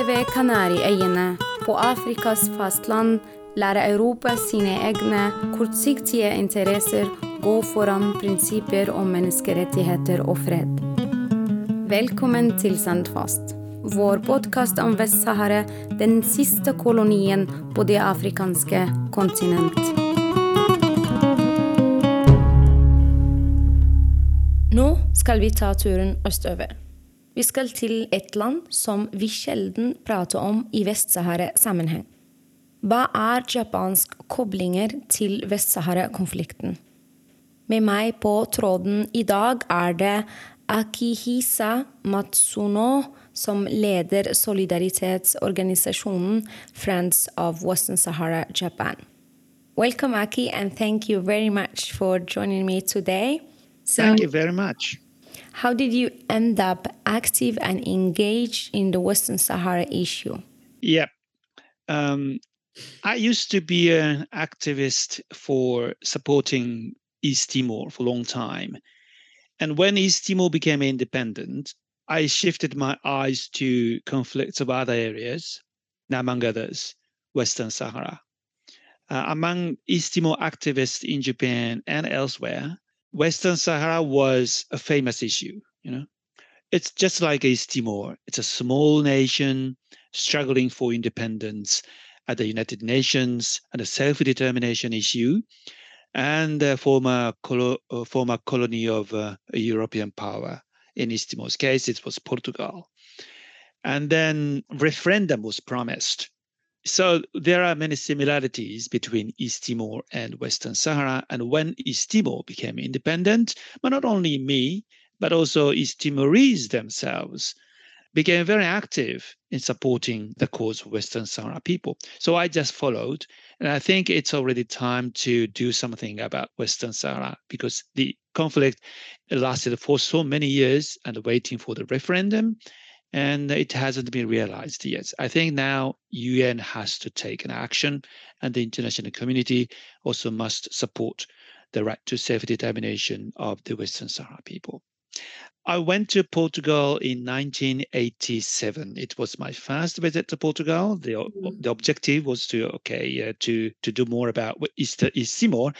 Like ved Kanariøyene, på Afrikas fastland, lærer Europa sine egne kortsiktige interesser gå foran prinsipper om menneskerettigheter og fred. Velkommen til Sandfast, vår podkast om Vest-Sahara, den siste kolonien på det afrikanske kontinent. Nå skal vi ta turen østover. Vi skal til et land som vi sjelden prater om i Vest-Sahara-sammenheng. Hva er japansk koblinger til Vest-Sahara-konflikten? Med meg på tråden i dag er det Akihisa Matsuno, som leder solidaritetsorganisasjonen Friends of Western Sahara Japan. Welcome, Aki, and thank you very much for joining me today. So, thank you very much. How did you end up active and engaged in the Western Sahara issue? Yeah. Um, I used to be an activist for supporting East Timor for a long time. And when East Timor became independent, I shifted my eyes to conflicts of other areas, among others, Western Sahara. Uh, among East Timor activists in Japan and elsewhere, Western Sahara was a famous issue. You know, it's just like East Timor. It's a small nation struggling for independence at the United Nations and a self-determination issue, and a former colo- uh, former colony of uh, European power. In East Timor's case, it was Portugal. And then referendum was promised so there are many similarities between East Timor and Western Sahara. And when East Timor became independent, but not only me, but also East Timorese themselves became very active in supporting the cause of Western Sahara people. So I just followed. And I think it's already time to do something about Western Sahara because the conflict lasted for so many years and waiting for the referendum and it hasn't been realized yet. I think now UN has to take an action, and the international community also must support the right to self-determination of the Western Sahara people. I went to Portugal in 1987. It was my first visit to Portugal. The, mm-hmm. the objective was to okay uh, to to do more about East, East Timor,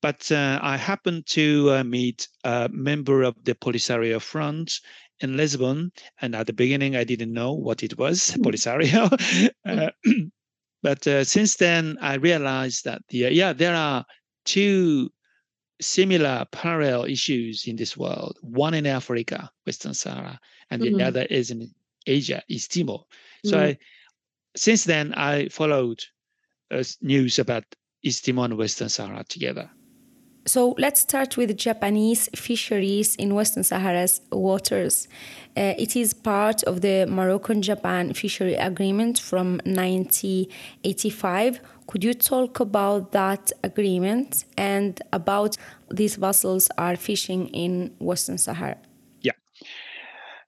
but uh, I happened to uh, meet a member of the Polisario Front in Lisbon. And at the beginning, I didn't know what it was. Polisario. uh, but uh, since then, I realized that the, yeah, there are two similar parallel issues in this world. One in Africa, Western Sahara, and mm-hmm. the other is in Asia, East Timor. So mm-hmm. I, since then, I followed uh, news about East Timor and Western Sahara together. So let's start with Japanese fisheries in Western Sahara's waters. Uh, it is part of the Moroccan Japan Fishery Agreement from 1985. Could you talk about that agreement and about these vessels are fishing in Western Sahara? Yeah.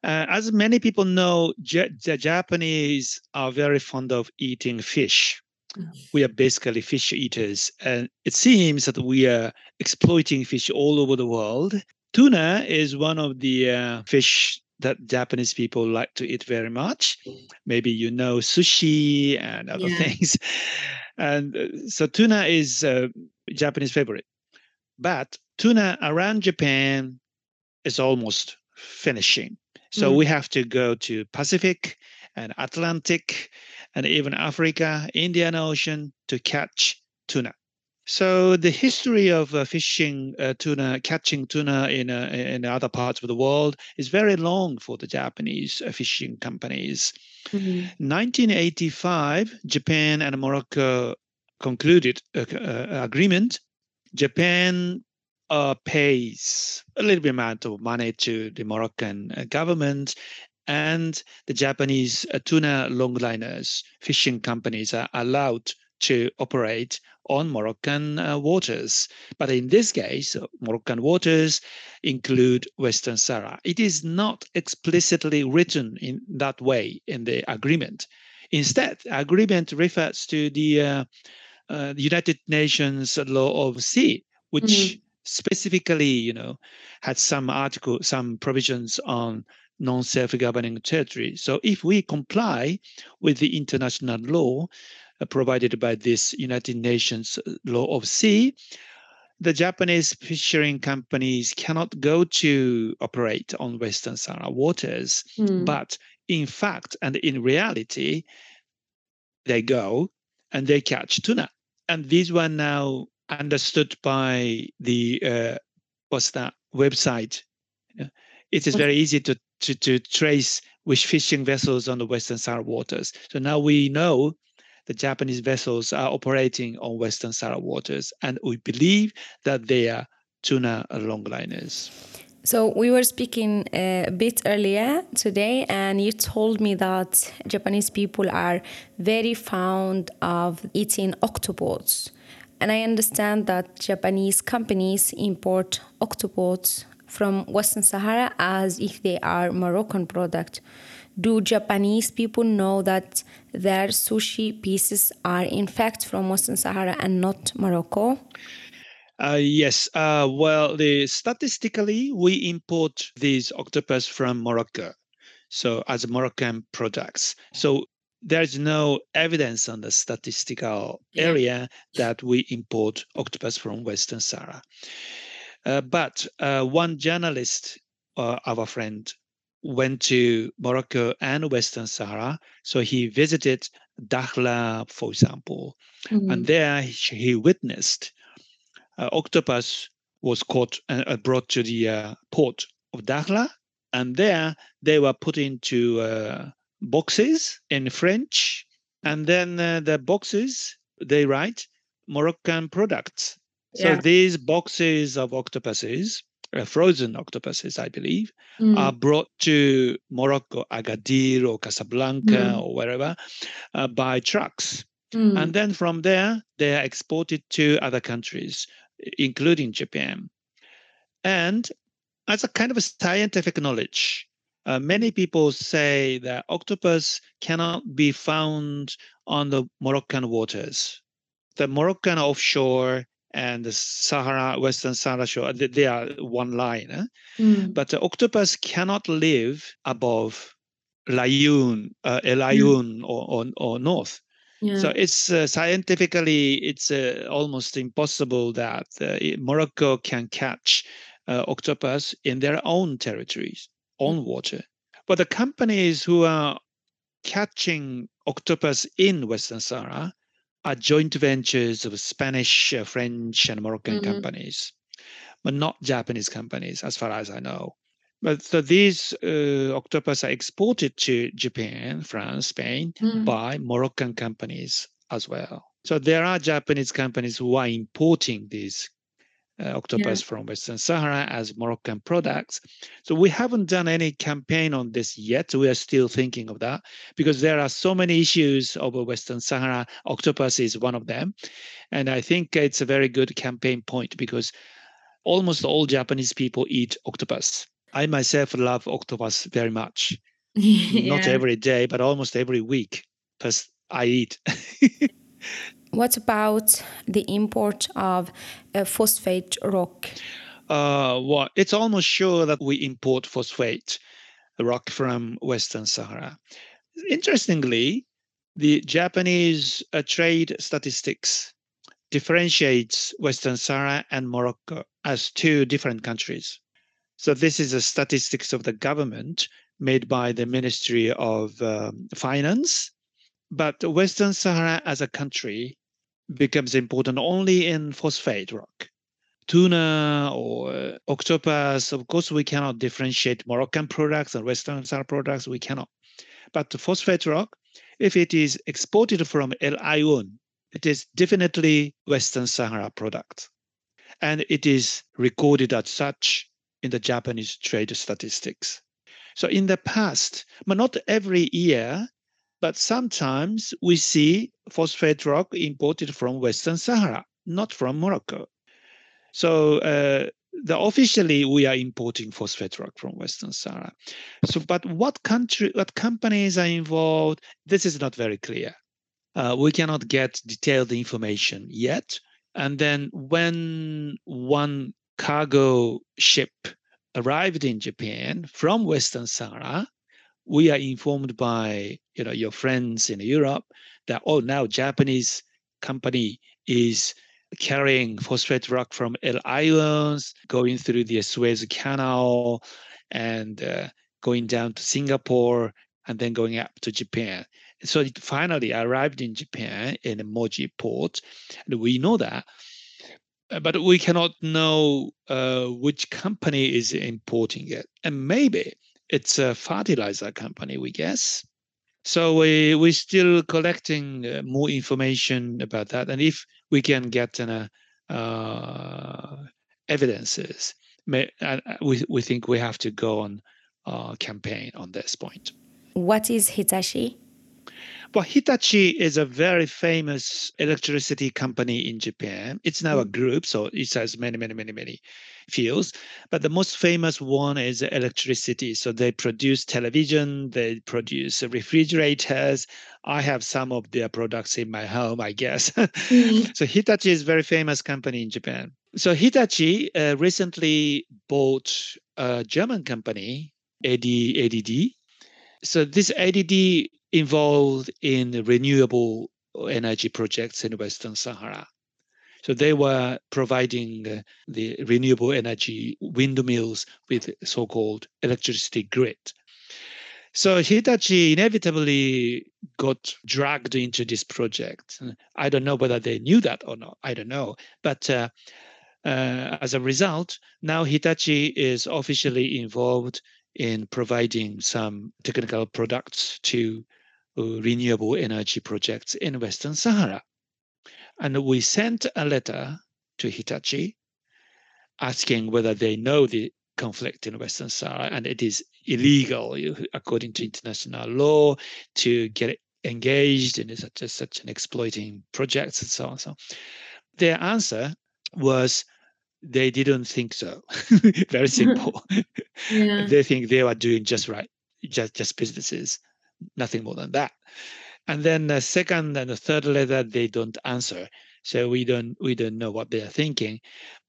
Uh, as many people know, the Japanese are very fond of eating fish we are basically fish eaters. And it seems that we are exploiting fish all over the world. Tuna is one of the uh, fish that Japanese people like to eat very much. Maybe you know sushi and other yeah. things. And uh, so tuna is a Japanese favorite. But tuna around Japan is almost finishing. So mm. we have to go to Pacific and Atlantic and even Africa, Indian Ocean to catch tuna. So the history of uh, fishing uh, tuna, catching tuna in uh, in other parts of the world is very long for the Japanese uh, fishing companies. Mm-hmm. 1985, Japan and Morocco concluded an agreement. Japan uh, pays a little bit amount of money to the Moroccan uh, government, and the Japanese uh, tuna longliners, fishing companies are allowed to operate on Moroccan uh, waters. But in this case, uh, Moroccan waters include Western Sahara. It is not explicitly written in that way in the agreement. Instead, agreement refers to the uh, uh, United Nations law of sea, which mm-hmm. specifically, you know, had some article, some provisions on non-self-governing territory. So if we comply with the international law uh, provided by this United Nations uh, law of sea, the Japanese fishing companies cannot go to operate on Western Sahara waters. Mm. But in fact, and in reality, they go and they catch tuna. And these were now understood by the uh, what's that website. It is very easy to, to, to trace which fishing vessels on the Western Sahara waters. So now we know the Japanese vessels are operating on Western Sahara waters, and we believe that they are tuna longliners. So we were speaking uh, a bit earlier today, and you told me that Japanese people are very fond of eating octopods. And I understand that Japanese companies import octopods from Western Sahara as if they are Moroccan product. Do Japanese people know that their sushi pieces are in fact from Western Sahara and not Morocco? Uh, yes. Uh, well, the, statistically, we import these octopus from Morocco, so as Moroccan products. So there's no evidence on the statistical yeah. area that we import octopus from Western Sahara. Uh, but uh, one journalist, uh, our friend, went to Morocco and Western Sahara. So he visited Dakhla, for example, mm-hmm. and there he witnessed uh, octopus was caught and uh, brought to the uh, port of Dakhla, and there they were put into uh, boxes in French, and then uh, the boxes they write Moroccan products. So yeah. these boxes of octopuses, uh, frozen octopuses, I believe, mm. are brought to Morocco, Agadir or Casablanca mm. or wherever by trucks. Mm. And then from there, they are exported to other countries including Japan. And as a kind of a scientific knowledge, uh, many people say that octopus cannot be found on the Moroccan waters. The Moroccan offshore and the Sahara, Western Sahara shore, they are one line. Eh? Mm. But the octopus cannot live above Layun, uh, Layun mm. or, or, or north. So it's uh, scientifically it's uh, almost impossible that uh, Morocco can catch uh, octopus in their own territories, own mm. water. But the companies who are catching octopus in Western Sahara are joint ventures of Spanish, uh, French, and Moroccan mm-hmm. companies, but not Japanese companies, as far as I know. But so these uh, octopus are exported to Japan, France, Spain mm. by Moroccan companies as well. So there are Japanese companies who are importing these octopus yeah. from Western Sahara as Moroccan products. So we haven't done any campaign on this yet. We are still thinking of that because there are so many issues over Western Sahara. Octopus is one of them. And I think it's a very good campaign point because almost all Japanese people eat octopus. I myself love octopus very much. yeah. Not every day, but almost every week because I eat. what about the import of uh, phosphate rock? Uh, well, it's almost sure that we import phosphate rock from Western Sahara. Interestingly, the Japanese uh, trade statistics differentiates Western Sahara and Morocco as two different countries. So this is a statistics of the government made by the Ministry of um, Finance. But Western Sahara as a country becomes important only in phosphate rock. Tuna or uh, octopus, of course, we cannot differentiate Moroccan products and Western Sahara products. We cannot. But the phosphate rock, if it is exported from El Ayun, it is definitely Western Sahara product. And it is recorded as such in the Japanese trade statistics. So in the past, but not every year, but sometimes we see phosphate rock imported from Western Sahara, not from Morocco. So uh, the, officially we are importing phosphate rock from Western Sahara. So, but what country, what companies are involved? This is not very clear. Uh, we cannot get detailed information yet. And then when one cargo ship arrived in Japan from Western Sahara, we are informed by you know your friends in Europe that oh now Japanese company is carrying phosphate rock from El Ayun, going through the Suez Canal, and uh, going down to Singapore, and then going up to Japan. So it finally arrived in Japan in Moji port, and we know that uh, but we cannot know uh, which company is importing it. And maybe it's a fertilizer company, we guess. So we we're still collecting uh, more information about that, and if we can get uh, uh, evidences, may, uh, we we think we have to go on uh, campaign on this point. What is Hitachi? Well, Hitachi is a very famous electricity company in Japan. It's now a mm. group, so it has many, many, many, many fields. But the most famous one is electricity. So they produce television, they produce refrigerators. I have some of their products in my home, I guess. Mm. so Hitachi is a very famous company in Japan. So Hitachi uh, recently bought a German company, AB, ABB. So this ABB involved in renewable energy projects in Western Sahara. So they were providing uh, the renewable energy windmills with so-called electricity grid. So Hitachi inevitably got dragged into this project. I don't know whether they knew that or not. I don't know. But uh, uh, as a result, now Hitachi is officially involved in providing some technical products to uh, renewable energy projects in Western Sahara. And we sent a letter to Hitachi asking whether they know the conflict in Western Sahara and it is illegal according to international law to get engaged in such, a, such an exploiting projects and so on. So their answer was they didn't think so. Very simple. yeah. they think they were doing just right, just just businesses nothing more than that. And then the second and the third letter, they don't answer. So we don't we don't know what they are thinking.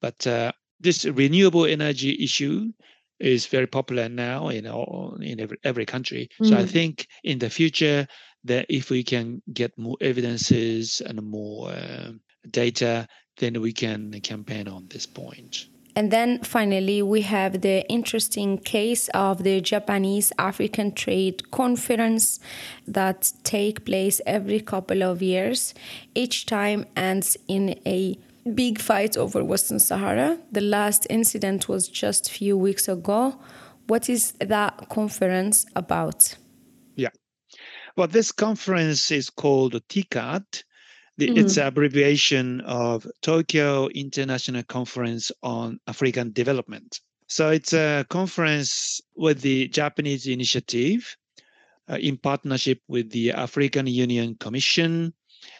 But uh, this renewable energy issue is very popular now in all, in every, every country. Mm. So I mm. think in the future that if we can get more evidences and more uh, data, then we can campaign on this point. And then finally, we have the interesting case of the Japanese African Trade Conference that take place every couple of years. Each time ends in a big fight over Western Sahara. The last incident was just a few weeks ago. What is that conference about? Yeah. Well, this conference is called TICAD, Mm. It's an abbreviation of Tokyo International Conference on African Development. So it's a conference with the Japanese initiative uh, in partnership with the African Union Commission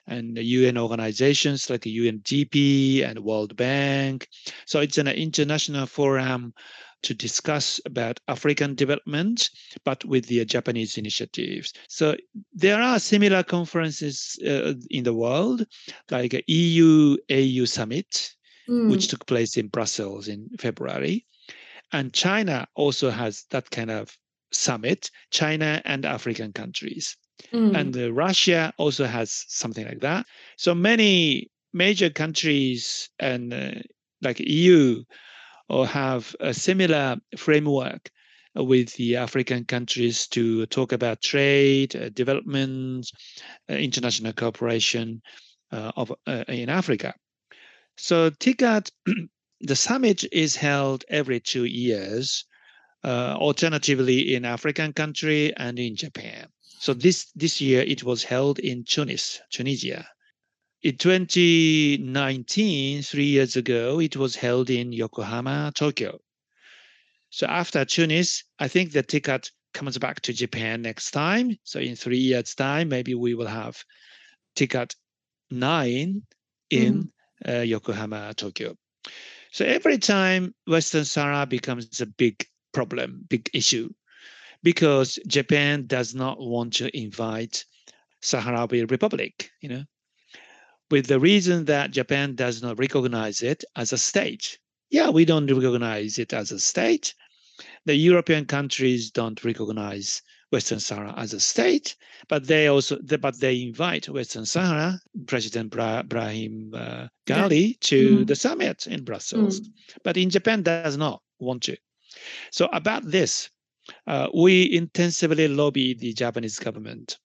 and UN organizations like UNDP and World Bank. So it's an international forum to discuss about African development, but with the Japanese initiatives. So there are similar conferences uh, in the world, like EU AU summit, mm. which took place in Brussels in February, and China also has that kind of summit. China and African countries, mm. and uh, Russia also has something like that. So many major countries and uh, like EU or have a similar framework with the African countries to talk about trade, uh, development, uh, international cooperation uh, of uh, in Africa. So TICAD, the summit is held every two years, uh, alternatively in African country and in Japan. So this this year it was held in Tunis, Tunisia. In 2019, three years ago, it was held in Yokohama, Tokyo. So after Tunis, I think the TICAD comes back to Japan next time. So in three years' time, maybe we will have TICAD nine in mm. uh, Yokohama, Tokyo. So every time Western Sahara becomes a big problem, big issue, because Japan does not want to invite Sahrawi Republic, you know, with the reason that Japan does not recognize it as a state. Yeah, we don't recognize it as a state, the European countries don't recognize Western Sahara as a state, but they also but they invite Western Sahara President Bra- Brahim uh, Ghali to mm-hmm. the summit in Brussels. Mm. But in Japan, does not want to. So about this, uh, we intensively lobby the Japanese government.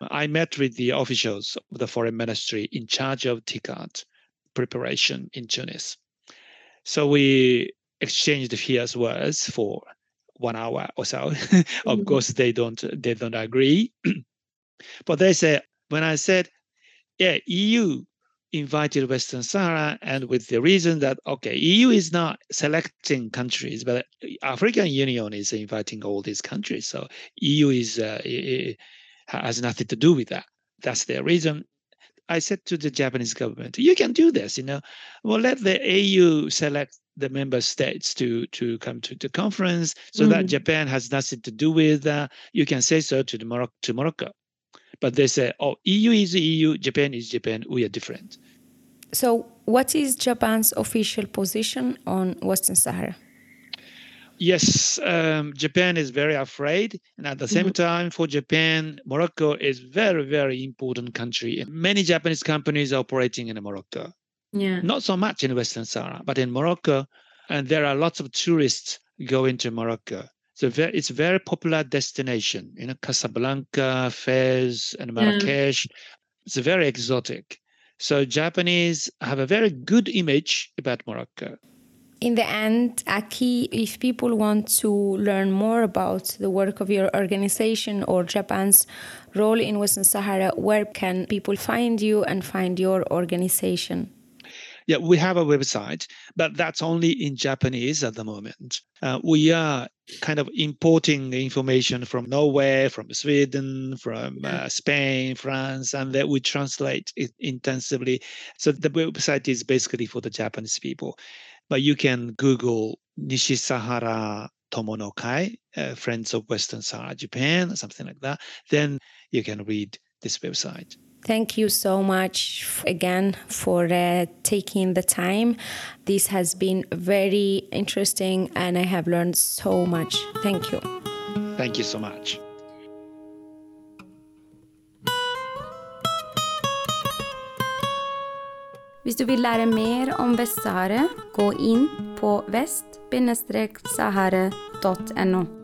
I met with the officials of the foreign ministry in charge of TICAD preparation in Tunis. So we exchanged fierce words for one hour or so. of mm-hmm. course, they don't they don't agree, but they say when I said, yeah, EU invited Western Sahara, and with the reason that okay, EU is not selecting countries, but African Union is inviting all these countries, so EU is uh, has nothing to do with that. That's their reason. I said to the Japanese government, you can do this, you know. Well, let the AU select the member states to to come to the conference so mm. that Japan has nothing to do with that. You can say so to the Morocco to Morocco. But they say, oh, EU is EU, Japan is Japan, we are different. So what is Japan's official position on Western Sahara? Yes, um, Japan is very afraid, and at the same mm-hmm. time, for Japan, Morocco is very, very important country. Many Japanese companies are operating in Morocco. Yeah. Not so much in Western Sahara, but in Morocco, and there are lots of tourists going to Morocco. So very, it's a very popular destination. You know, Casablanca, Fez, and Marrakesh. Yeah. It's very exotic. So Japanese have a very good image about Morocco in the end, Aki, if people want to learn more about the work of your organization or Japan's role in Western Sahara, where can people find you and find your organization? Yeah, we have a website, but that's only in Japanese at the moment. Uh, we are kind of importing information from Norway, from Sweden, from uh, Spain, France, and that we translate it intensively. So the website is basically for the Japanese people. But you can Google Nishi Sahara Tomonokai, uh, Friends of Western Sahara Japan, or something like that. Then you can read this website. Thank you so much again for uh, taking the time. This has been very interesting and I have learned so much. Thank you. Thank you so much. Hvis du vil lære mer om Vest-Sahara, gå inn på vest-sahara.no.